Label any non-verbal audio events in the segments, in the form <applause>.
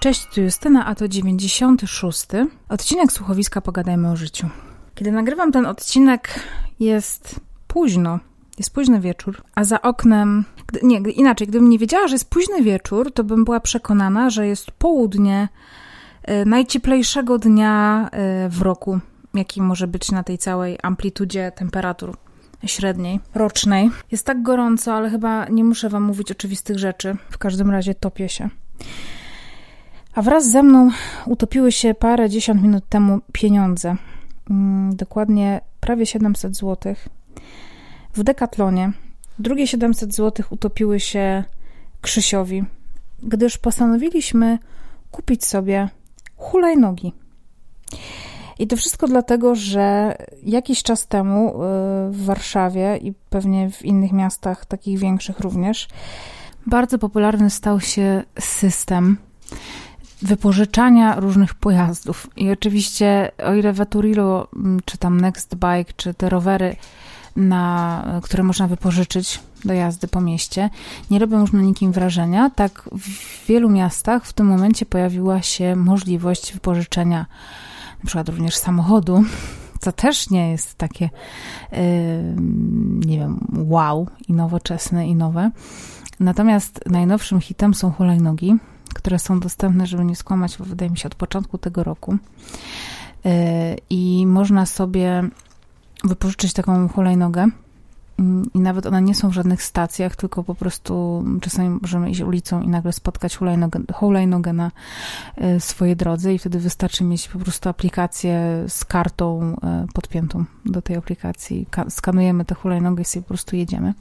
Cześć, tu Justyna, a to 96. Odcinek słuchowiska Pogadajmy o życiu. Kiedy nagrywam ten odcinek, jest późno. Jest późny wieczór, a za oknem. Nie, inaczej, gdybym nie wiedziała, że jest późny wieczór, to bym była przekonana, że jest południe e, najcieplejszego dnia e, w roku, jaki może być na tej całej amplitudzie temperatur średniej, rocznej. Jest tak gorąco, ale chyba nie muszę Wam mówić oczywistych rzeczy. W każdym razie topię się. A wraz ze mną utopiły się parę dziesiąt minut temu pieniądze. Mm, dokładnie prawie 700 zł. W dekatlonie. Drugie 700 zł utopiły się Krzysiowi, gdyż postanowiliśmy kupić sobie hulajnogi. I to wszystko dlatego, że jakiś czas temu y, w Warszawie i pewnie w innych miastach, takich większych również, bardzo popularny stał się system wypożyczania różnych pojazdów. I oczywiście, o ile Veturilo, mm, czy tam Next Bike, czy te rowery, na, które można wypożyczyć do jazdy po mieście, nie robią już na nikim wrażenia, tak w wielu miastach w tym momencie pojawiła się możliwość wypożyczenia na przykład również samochodu, <laughs> co też nie jest takie, yy, nie wiem, wow i nowoczesne i nowe. Natomiast najnowszym hitem są hulajnogi, które są dostępne, żeby nie skłamać, bo wydaje mi się od początku tego roku. Yy, I można sobie wypożyczyć taką hulajnogę. Mm, I nawet one nie są w żadnych stacjach, tylko po prostu czasami możemy iść ulicą i nagle spotkać hulajnogę, hulajnogę na yy, swojej drodze i wtedy wystarczy mieć po prostu aplikację z kartą yy, podpiętą do tej aplikacji. Skanujemy tę hulajnogę i sobie po prostu jedziemy.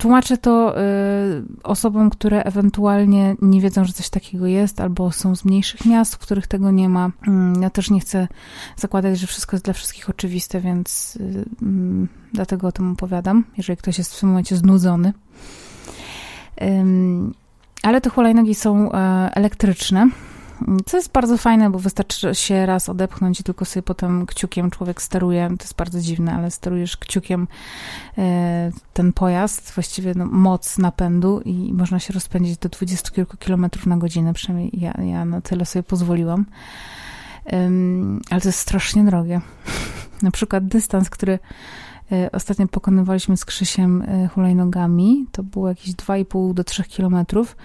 Tłumaczę to y, osobom, które ewentualnie nie wiedzą, że coś takiego jest, albo są z mniejszych miast, w których tego nie ma. Mm, ja też nie chcę zakładać, że wszystko jest dla wszystkich oczywiste, więc y, mm, dlatego o tym opowiadam, jeżeli ktoś jest w tym momencie znudzony. Ale te hulajnogi są e, elektryczne co jest bardzo fajne, bo wystarczy się raz odepchnąć i tylko sobie potem kciukiem człowiek steruje. To jest bardzo dziwne, ale sterujesz kciukiem e, ten pojazd, właściwie no, moc napędu i można się rozpędzić do 20 kilku kilometrów na godzinę. Przynajmniej ja, ja na tyle sobie pozwoliłam. ale to jest strasznie drogie. <laughs> na przykład dystans, który ostatnio pokonywaliśmy z Krzysiem e, hulajnogami. To było jakieś 2,5 do 3 kilometrów.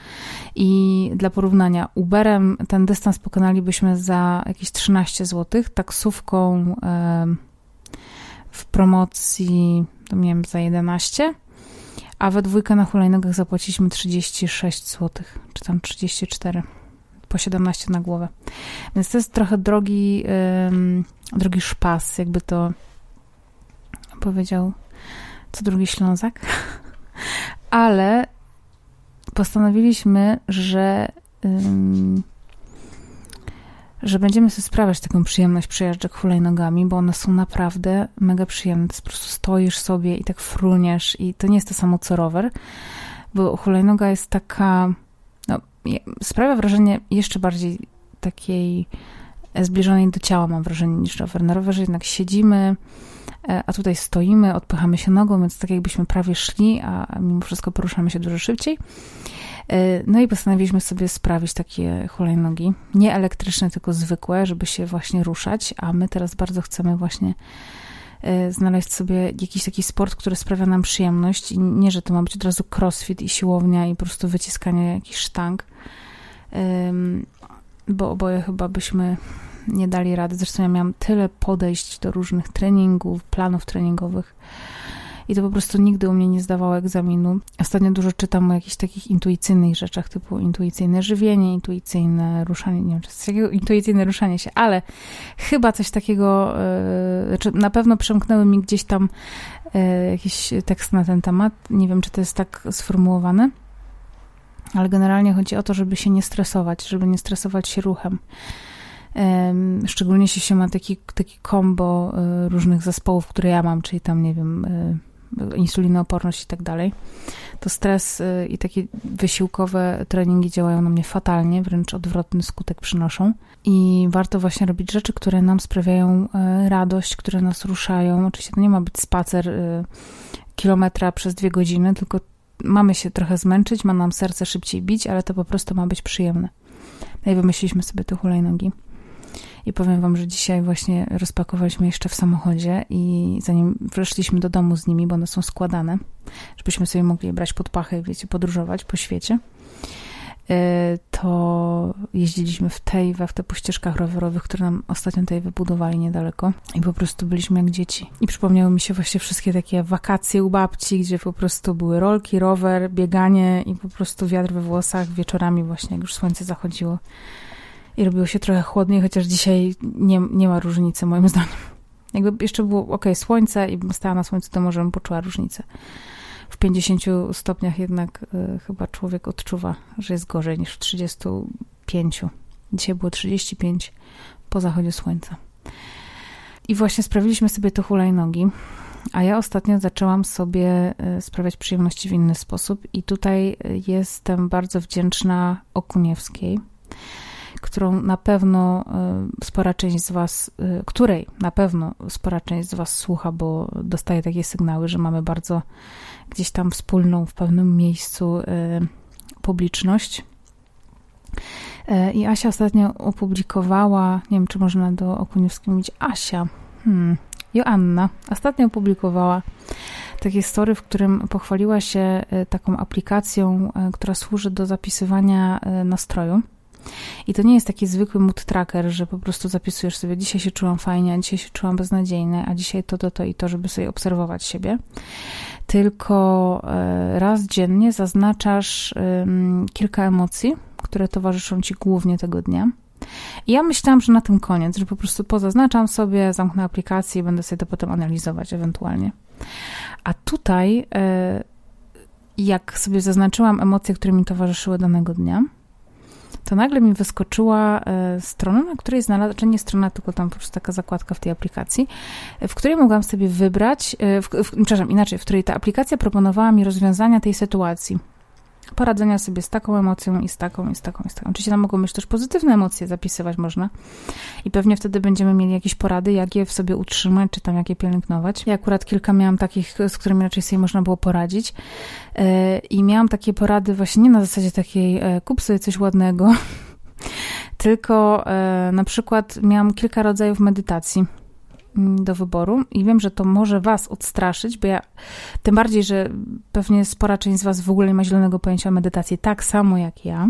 I dla porównania, Uberem ten dystans pokonalibyśmy za jakieś 13 zł, taksówką e, w promocji, to nie wiem, za 11 a we dwójkę na hulajnogach zapłaciliśmy 36 zł, czy tam 34, po 17 na głowę. Więc to jest trochę drogi, drogi szpas, jakby to powiedział co drugi Ślązak. <laughs> Ale postanowiliśmy, że, że będziemy sobie sprawiać taką przyjemność przejażdżek hulajnogami, bo one są naprawdę mega przyjemne. Po prostu stoisz sobie i tak fruniesz i to nie jest to samo co rower, bo hulajnoga jest taka, no, sprawia wrażenie jeszcze bardziej takiej zbliżonej do ciała, mam wrażenie, niż rower. Na rowerze jednak siedzimy, E, a tutaj stoimy, odpychamy się nogą, więc tak jakbyśmy prawie szli, a mimo wszystko poruszamy się dużo szybciej. E, no i postanowiliśmy sobie sprawić takie hulajnogi, nie elektryczne, tylko zwykłe, żeby się właśnie ruszać, a my teraz bardzo chcemy właśnie e, znaleźć sobie jakiś taki sport, który sprawia nam przyjemność i nie, że to ma być od razu crossfit i siłownia i po prostu wyciskanie jakichś sztang, bo oboje chyba byśmy nie dali rady. Zresztą ja miałam tyle podejść do różnych treningów, planów treningowych i to po prostu nigdy u mnie nie zdawało egzaminu. Ostatnio dużo czytam o jakichś takich intuicyjnych rzeczach, typu intuicyjne żywienie, intuicyjne ruszanie, nie wiem, czy coś takiego, intuicyjne ruszanie się, ale chyba coś takiego, yy, znaczy na pewno przemknęły mi gdzieś tam yy, jakiś tekst na ten temat. Nie wiem, czy to jest tak sformułowane. Ale generalnie chodzi o to, żeby się nie stresować, żeby nie stresować się ruchem. Szczególnie jeśli się ma taki, taki kombo e, różnych zespołów, które ja mam, czyli tam, nie wiem, e, insulinooporność i tak dalej, to stres e, i takie wysiłkowe treningi działają na mnie fatalnie, wręcz odwrotny skutek przynoszą. I warto właśnie robić rzeczy, które nam sprawiają radość, które nas ruszają. Oczywiście to nie ma być spacer kilometra przez dwie godziny, tylko mamy się trochę zmęczyć, ma nam serce szybciej bić, ale to po prostu ma być przyjemne. No i wymyśliliśmy sobie te hulajnogi. I powiem wam, że dzisiaj właśnie rozpakowaliśmy jeszcze w samochodzie i zanim weszliśmy do domu z nimi, bo one są składane, żebyśmy sobie mogli brać pod pachę, wiecie, podróżować po świecie, y, to jeździliśmy w tej, we w te po ścieżkach rowerowych, które nam ostatnio tutaj wybudowali niedaleko i po prostu byliśmy jak dzieci. I przypomniały mi się właśnie wszystkie takie wakacje u babci, gdzie po prostu były rolki, rower, bieganie i po prostu wiatr we włosach wieczorami właśnie, jak już słońce zachodziło i robiło się trochę chłodniej, chociaż dzisiaj nie, nie ma różnicy moim zdaniem. Jakby jeszcze było ok, słońce i stała na słońcu, to może bym poczuła różnicę. W 50 stopniach jednak y, chyba człowiek odczuwa, że jest gorzej niż w 35. Dzisiaj było 35 po zachodzie słońca. I właśnie sprawiliśmy sobie te hulajnogi, a ja ostatnio zaczęłam sobie y, sprawiać przyjemności w inny sposób i tutaj jestem bardzo wdzięczna Okuniewskiej, którą na pewno y, spora część z Was, y, której na pewno spora część z Was słucha, bo dostaje takie sygnały, że mamy bardzo gdzieś tam wspólną w pewnym miejscu y, publiczność. I Asia ostatnio opublikowała, nie wiem czy można do Okuniewskiej mówić Asia, hmm, Joanna, ostatnio opublikowała takie story, w którym pochwaliła się taką aplikacją, która służy do zapisywania nastroju. I to nie jest taki zwykły mood tracker, że po prostu zapisujesz sobie, dzisiaj się czułam fajnie, a dzisiaj się czułam beznadziejnie, a dzisiaj to, to, to i to, żeby sobie obserwować siebie. Tylko e, raz dziennie zaznaczasz kilka emocji, które towarzyszą ci głównie tego dnia. I ja myślałam, że na tym koniec, że po prostu pozaznaczam sobie, zamknę aplikację i będę sobie to potem analizować ewentualnie. A tutaj, e, jak sobie zaznaczyłam emocje, które mi towarzyszyły danego dnia, to nagle mi wyskoczyła e, strona, na której znalazłam, czy nie strona, tylko tam po prostu taka zakładka w tej aplikacji, w której mogłam sobie wybrać, e, w, w, przepraszam, inaczej, w której ta aplikacja proponowała mi rozwiązania tej sytuacji poradzenia sobie z taką emocją i z taką, i z taką, i z taką. Oczywiście tam mogą być też pozytywne emocje, zapisywać można i pewnie wtedy będziemy mieli jakieś porady, jak je w sobie utrzymać, czy tam jak je pielęgnować. Ja akurat kilka miałam takich, z którymi raczej sobie można było poradzić e, i miałam takie porady właśnie nie na zasadzie takiej e, kup sobie coś ładnego, <laughs> tylko e, na przykład miałam kilka rodzajów medytacji do wyboru i wiem, że to może Was odstraszyć, bo ja tym bardziej, że pewnie spora część z Was w ogóle nie ma zielonego pojęcia o medytacji, tak samo jak ja.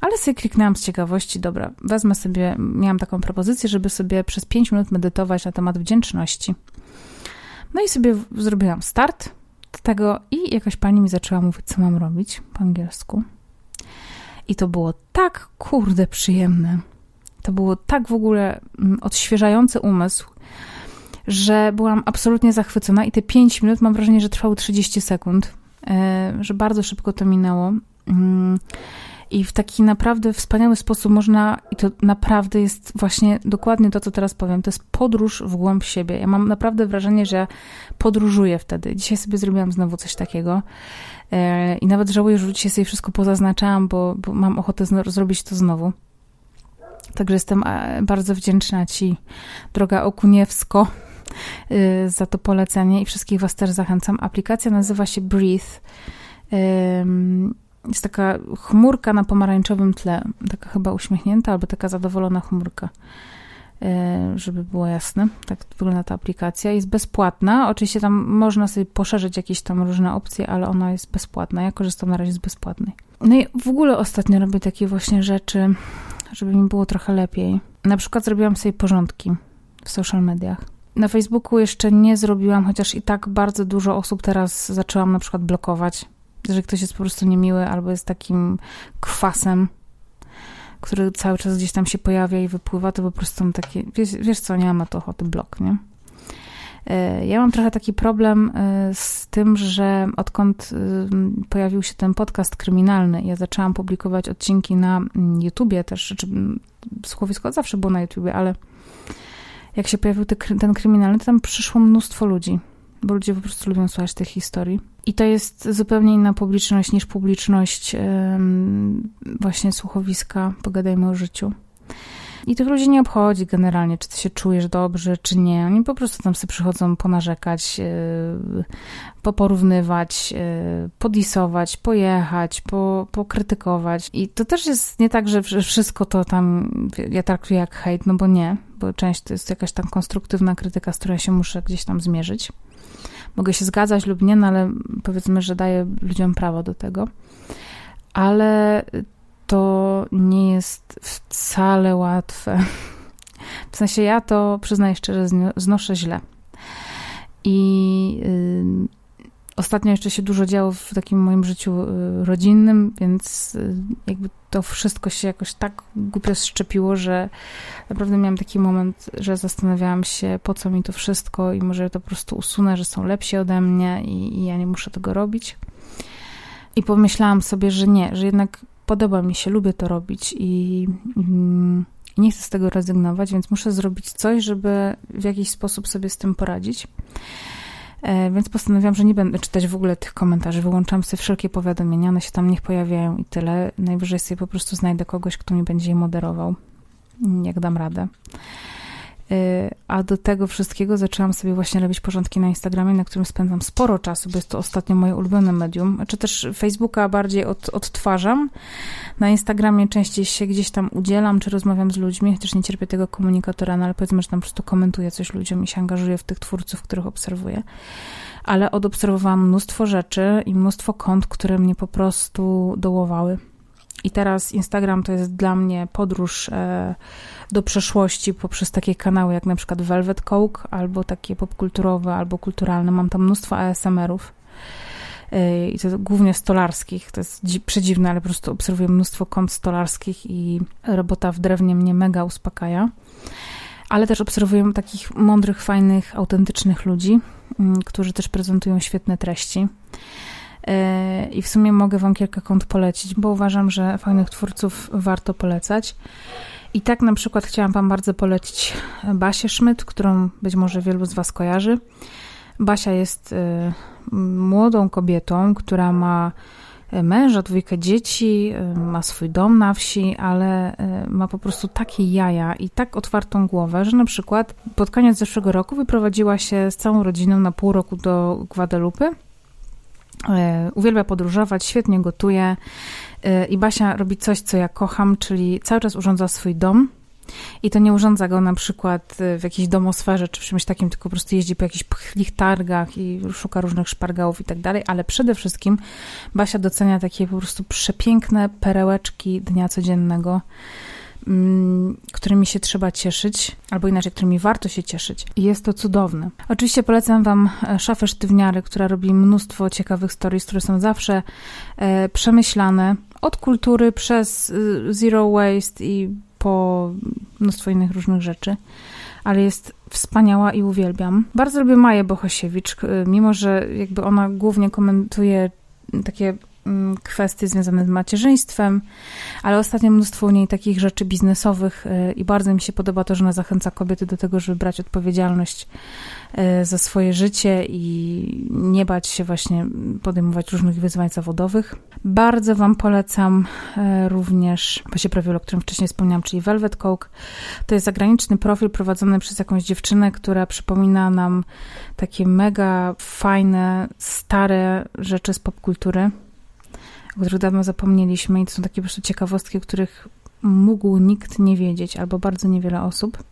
Ale sobie kliknęłam z ciekawości, dobra, wezmę sobie, miałam taką propozycję, żeby sobie przez 5 minut medytować na temat wdzięczności. No i sobie zrobiłam start tego i jakaś pani mi zaczęła mówić, co mam robić po angielsku. I to było tak kurde przyjemne. To było tak w ogóle mm, odświeżający umysł, że byłam absolutnie zachwycona i te 5 minut mam wrażenie, że trwały 30 sekund, e, że bardzo szybko to minęło. Mm, I w taki naprawdę wspaniały sposób można, i to naprawdę jest właśnie dokładnie to, co teraz powiem, to jest podróż w głąb siebie. Ja mam naprawdę wrażenie, że podróżuję wtedy. Dzisiaj sobie zrobiłam znowu coś takiego. E, I nawet żałuję, że dzisiaj sobie wszystko pozaznaczałam, bo, bo mam ochotę zrobić to znowu. Także jestem e, bardzo wdzięczna Ci, droga Okuniewsko, za to polecenie i wszystkich Was też zachęcam. Aplikacja nazywa się Breathe. Jest taka chmurka na pomarańczowym tle, taka chyba uśmiechnięta albo taka zadowolona chmurka y, żeby było jasne. Tak wygląda ta aplikacja. Jest bezpłatna. Oczywiście tam można sobie poszerzyć jakieś tam różne opcje, ale ona jest bezpłatna. Ja korzystam na razie z bezpłatnej. No i w ogóle ostatnio robię takie właśnie rzeczy, żeby mi było trochę lepiej. Na przykład zrobiłam sobie porządki w social mediach. Na Facebooku jeszcze nie zrobiłam, chociaż i tak bardzo dużo osób teraz zaczęłam na przykład blokować. Że ktoś jest po prostu niemiły albo jest takim kwasem, który cały czas gdzieś tam się pojawia i wypływa, to po prostu mam takie, wiesz, wiesz co, nie mam na to ochoty, blok, nie? E, ja mam trochę taki problem e, z tym, że odkąd e, pojawił się ten podcast kryminalny, ja zaczęłam publikować odcinki na mm, YouTubie też, czy mm, słuchowisko zawsze było na YouTubie, ale jak się pojawił ten kryminalny, to tam przyszło mnóstwo ludzi, bo ludzie po prostu lubią słuchać tych historii. I to jest zupełnie inna publiczność niż publiczność właśnie słuchowiska Pogadajmy o życiu. I tych ludzi nie obchodzi generalnie, czy ty się czujesz dobrze, czy nie. Oni po prostu tam sobie przychodzą ponarzekać, yy, poporównywać, yy, podisować, pojechać, po, pokrytykować. I to też jest nie tak, że wszystko to tam ja traktuję jak hejt, no bo nie, bo część to jest jakaś tam konstruktywna krytyka, z którą się muszę gdzieś tam zmierzyć. Mogę się zgadzać lub nie, no ale powiedzmy, że daję ludziom prawo do tego. Ale to nie jest wcale łatwe. <laughs> W sensie ja to przyznaję szczerze, znoszę źle. I y, ostatnio jeszcze się dużo działo w takim moim życiu y, rodzinnym, więc y, jakby to wszystko się jakoś tak głupio szczepiło, że naprawdę miałam taki moment, że zastanawiałam się, po co mi to wszystko i może to po prostu usunę, że są lepsi ode mnie i, i ja nie muszę tego robić. I pomyślałam sobie, że nie, że jednak podoba mi się, lubię to robić i, mm, nie chcę z tego rezygnować, więc muszę zrobić coś, żeby w jakiś sposób sobie z tym poradzić. E, więc postanowiłam, że nie będę czytać w ogóle tych komentarzy. Wyłączam sobie wszelkie powiadomienia, one się tam niech pojawiają i tyle. Najwyżej sobie po prostu znajdę kogoś, kto mi będzie je moderował, jak dam radę. Y, a do tego wszystkiego zaczęłam sobie właśnie robić porządki na Instagramie, na którym spędzam sporo czasu, bo jest to ostatnio moje ulubione medium. Czy też Facebooka bardziej od, odtwarzam. Na Instagramie częściej się gdzieś tam udzielam, czy rozmawiam z ludźmi, chociaż nie cierpię tego komunikatora, no ale powiedzmy, że tam po prostu komentuję coś ludziom i się angażuję w tych twórców, których obserwuję. Ale odobserwowałam mnóstwo rzeczy i mnóstwo kont, które mnie po prostu dołowały. I teraz Instagram to jest dla mnie podróż e, do przeszłości poprzez takie kanały jak na przykład Velvet Coke, albo takie popkulturowe, albo kulturalne. Mam tam mnóstwo ASMR-ów. E, I to głównie stolarskich. To jest przedziwne, ale po prostu obserwuję mnóstwo kont stolarskich i robota w drewnie mnie mega uspokaja. Ale też obserwuję takich mądrych, fajnych, autentycznych ludzi, mm, którzy też prezentują świetne treści. E, I w sumie mogę Wam kilka kont polecić, bo uważam, że fajnych twórców warto polecać. I tak na przykład chciałam Wam bardzo polecić Basię Szmyt, którą być może wielu z Was kojarzy. Basia jest e, młodą kobietą, która ma e, męża, dwójkę dzieci, ma swój dom na wsi, ale ma po prostu takie jaja i tak otwartą głowę, że na przykład pod koniec zeszłego roku wyprowadziła się z całą rodziną na pół roku do Guadalupe E, uwielbia podróżować, świetnie gotuje e, i Basia robi coś, co ja kocham, czyli cały czas urządza swój dom. I to nie urządza go na przykład e, w jakiejś domosferze czy w czymś takim, tylko po prostu jeździ po jakichś pchlich targach i szuka różnych szpargałów i tak dalej, ale przede wszystkim Basia docenia takie po prostu przepiękne perełeczki dnia codziennego, którymi się trzeba cieszyć, albo inaczej, którymi warto się cieszyć. I jest to cudowne. Oczywiście polecam Wam e, szafę sztywniary, która robi mnóstwo ciekawych stories, które są zawsze e, przemyślane od kultury przez e, zero waste i po mnóstwo innych różnych rzeczy ale jest wspaniała i uwielbiam. Bardzo lubię Maję Bohosiewicz, mimo że jakby ona głównie komentuje takie Mm, kwestie związane z macierzyństwem, ale ostatnio mnóstwo u niej takich rzeczy biznesowych y, i bardzo mi się podoba to, że ona zachęca kobiety do tego, żeby brać odpowiedzialność y, za swoje życie i nie bać się właśnie podejmować różnych wyzwań zawodowych. Bardzo Wam polecam y, również właśnie profil, o którym wcześniej wspomniałam, czyli Velvet Coke. To jest zagraniczny profil prowadzony przez jakąś dziewczynę, która przypomina nam takie mega fajne, stare rzeczy z popkultury o których dawno zapomnieliśmy i to są takie po prostu ciekawostki, o których mógł nikt nie wiedzieć, albo bardzo niewiele osób.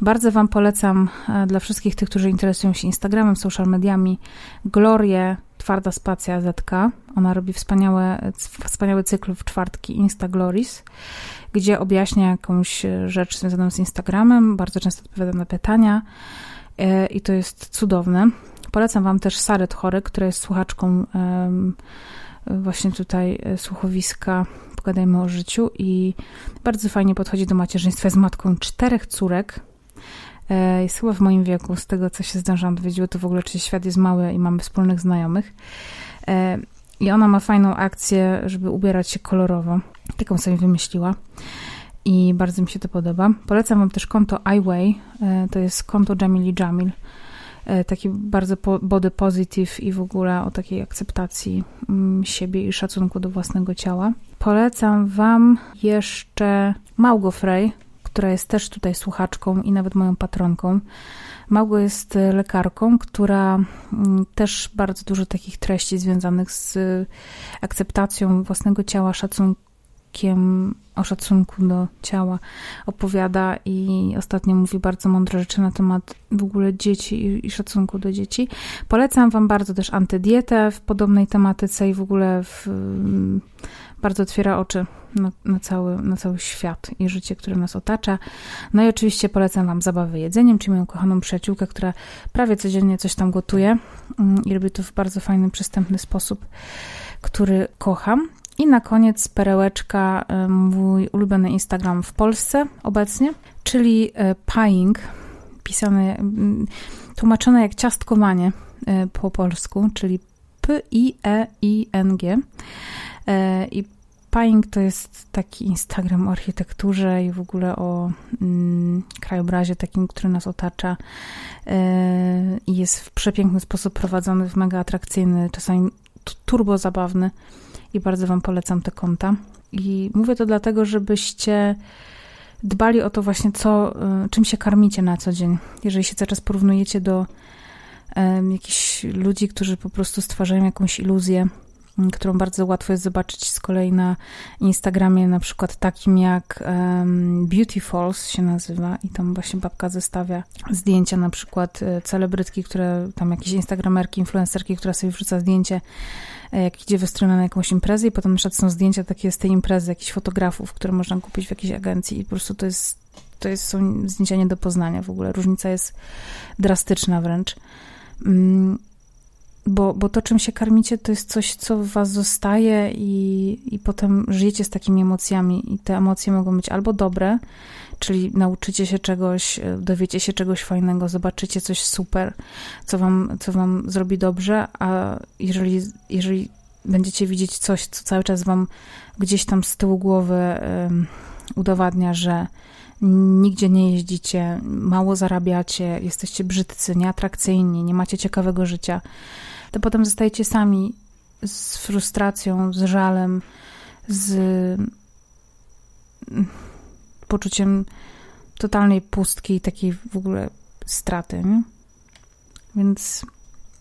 Bardzo Wam polecam e, dla wszystkich tych, którzy interesują się Instagramem, social mediami, Glorię, twarda spacja ZK. Ona robi wspaniałe, wspaniały cykl w czwartki Insta Glories, gdzie objaśnia jakąś rzecz związaną z Instagramem. Bardzo często odpowiada na pytania e, i to jest cudowne. Polecam Wam też Saret Chory, która jest słuchaczką właśnie tutaj e, słuchowiska Pogadajmy o życiu i bardzo fajnie podchodzi do macierzyństwa. z matką czterech córek. E, jest chyba w moim wieku, z tego co się zdążyłam dowiedzieć, to w ogóle czy świat jest mały i mamy wspólnych znajomych. E, I ona ma fajną akcję, żeby ubierać się kolorowo. Taką sobie wymyśliła i bardzo mi się to podoba. Polecam Wam też konto iWay, to jest konto Jamili Jamil. E, taki bardzo body positive i w ogóle o takiej akceptacji mm, siebie i szacunku do własnego ciała. Polecam Wam jeszcze Małgo Frey, która jest też tutaj słuchaczką i nawet moją patronką. Małgo jest lekarką, która mm, też bardzo dużo takich treści związanych z akceptacją własnego ciała, szacunkiem o szacunku do ciała opowiada i ostatnio mówi bardzo mądre rzeczy na temat w ogóle dzieci i, szacunku do dzieci. Polecam Wam bardzo też antydietę w podobnej tematyce i w ogóle w, bardzo otwiera oczy na, na, cały, na cały świat i życie, które nas otacza. No i oczywiście polecam Wam zabawę jedzeniem, czyli moją kochaną przyjaciółkę, która prawie codziennie coś tam gotuje mm, i robi to w bardzo fajny, przystępny sposób, który kocham. I na koniec perełeczka, y, mój ulubiony Instagram w Polsce obecnie, czyli y, Paying, pisane, mm, tłumaczone jak ciastkowanie po polsku, czyli P-I-E-I-N-G. I Paying to jest taki Instagram o architekturze i w ogóle o mm, krajobrazie takim, który nas otacza. I jest w przepiękny sposób prowadzony, w mega atrakcyjny, czasami turbo zabawny i bardzo Wam polecam te konta. I mówię to dlatego, żebyście dbali o to właśnie, co, y, czym się karmicie na co dzień. Jeżeli się cały czas porównujecie do um, jakichś ludzi, którzy po prostu stwarzają jakąś iluzję, którą bardzo łatwo jest zobaczyć z kolei na Instagramie, na przykład takim jak um, Beauty Falls się nazywa i tam właśnie babka zestawia zdjęcia na przykład y, celebrytki, które tam jakieś instagramerki, influencerki, która sobie wrzuca zdjęcie jak idzie stronę na jakąś imprezę i potem są zdjęcia takie z tej imprezy, jakichś fotografów, które można kupić w jakiejś agencji i po prostu to jest, to jest, są zdjęcia nie do poznania w ogóle. Różnica jest drastyczna wręcz. Mm, bo, bo to, czym się karmicie, to jest coś, co w was zostaje i, i potem żyjecie z takimi emocjami i te emocje mogą być albo dobre, czyli nauczycie się czegoś, e, dowiecie się czegoś fajnego, zobaczycie coś super, co wam, co wam zrobi dobrze, a jeżeli, jeżeli będziecie widzieć coś, co cały czas wam gdzieś tam z tyłu głowy um, udowadnia, że nigdzie nie jeździcie, mało zarabiacie, jesteście brzydcy, nieatrakcyjni, nie macie ciekawego życia, to potem zostajecie sami z frustracją, z żalem, z poczuciem totalnej pustki i takiej w ogóle straty. Nie? Więc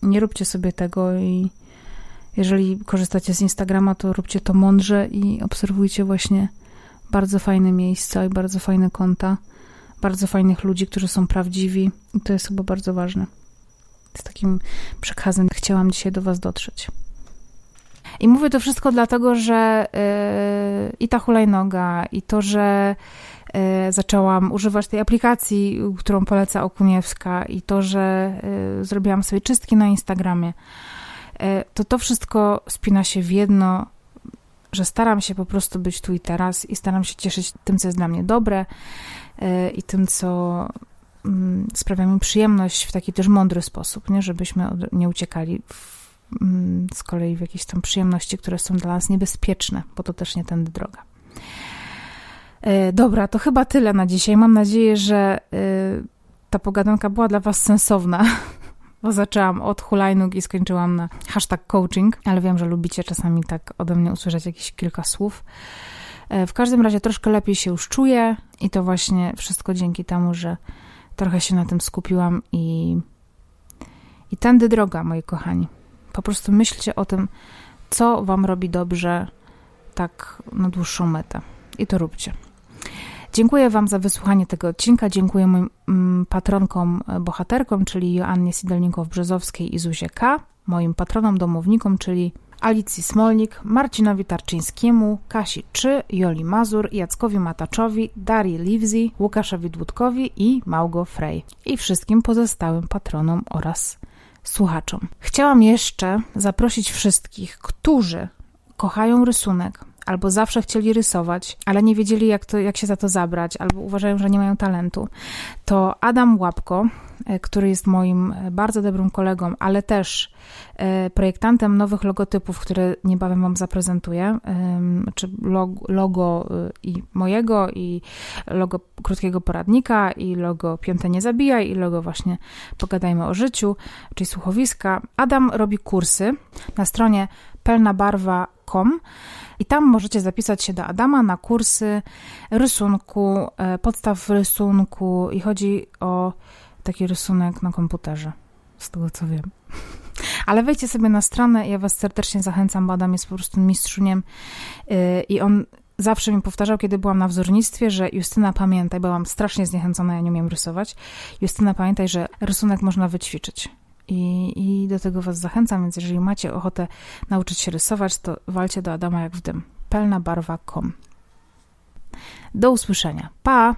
nie róbcie sobie tego i jeżeli korzystacie z Instagrama, to róbcie to mądrze i obserwujcie właśnie bardzo fajne miejsca i bardzo fajne konta, bardzo fajnych ludzi, którzy są prawdziwi i to jest chyba bardzo ważne. Z takim przekazem chciałam dzisiaj do Was dotrzeć. I mówię to wszystko dlatego, że yy, i ta hulajnoga, i to, że yy, zaczęłam używać tej aplikacji, którą poleca Okuniewska, i to, że yy, zrobiłam sobie czystki na Instagramie, y, to to wszystko spina się w jedno, że staram się po prostu być tu i teraz i staram się cieszyć tym, co jest dla mnie dobre y, i tym, co sprawia mi przyjemność w taki też mądry sposób, nie? żebyśmy nie uciekali w Mm, z kolei w jakieś tam przyjemności, które są dla nas niebezpieczne, bo to też nie tędy droga. E, dobra, to chyba tyle na dzisiaj. Mam nadzieję, że e, ta pogadanka była dla Was sensowna, <laughs> bo zaczęłam od hulajnóg i skończyłam na hashtag coaching, ale wiem, że lubicie czasami tak ode mnie usłyszeć jakieś kilka słów. E, w każdym razie troszkę lepiej się już czuję i to właśnie wszystko dzięki temu, że trochę się na tym skupiłam i, i tędy droga, moi kochani. Po prostu myślcie o tym, co Wam robi dobrze, tak na dłuższą metę. I to róbcie. Dziękuję Wam za wysłuchanie tego odcinka. Dziękuję moim mm, patronkom, e, bohaterkom, czyli Joannie Sidelnikow-Brzezowskiej i Zuzie K., moim patronom domownikom, czyli Alicji Smolnik, Marcinowi Tarczyńskiemu, Kasi Czy, Joli Mazur, Jackowi Mataczowi, Darii Livzi, Łukaszowi Dłudkowi i Małgo Frey. I wszystkim pozostałym patronom oraz słuchaczom. Chciałam jeszcze zaprosić wszystkich, którzy kochają rysunek, albo zawsze chcieli rysować, ale nie wiedzieli, jak, to, jak się za to zabrać, albo uważają, że nie mają talentu, to Adam Łapko, e, który jest moim e, bardzo dobrym kolegą, ale też e, projektantem nowych logotypów, które niebawem Wam zaprezentuję, czy logo i mojego, i logo krótkiego poradnika, i logo Piąte nie zabijaj, i logo właśnie Pogadajmy o życiu, czyli słuchowiska. Adam robi kursy na stronie pelnabarwa.com I tam możecie zapisać się do Adama na kursy rysunku, e, podstaw rysunku i chodzi o taki rysunek na komputerze, z tego co wiem. <laughs> Ale wejdźcie sobie na stronę, ja was serdecznie zachęcam, bo Adam jest po prostu mistrzuniem y, i on zawsze mi powtarzał, kiedy byłam na wzornictwie, że Justyna pamiętaj, byłam strasznie zniechęcona, ja nie umiem rysować. Justyna pamiętaj, że rysunek można wyćwiczyć. I, I do tego was zachęcam, więc jeżeli macie ochotę nauczyć się rysować, to walcie do Adama jak w dym. Pelnabarwa.com Do usłyszenia. Pa!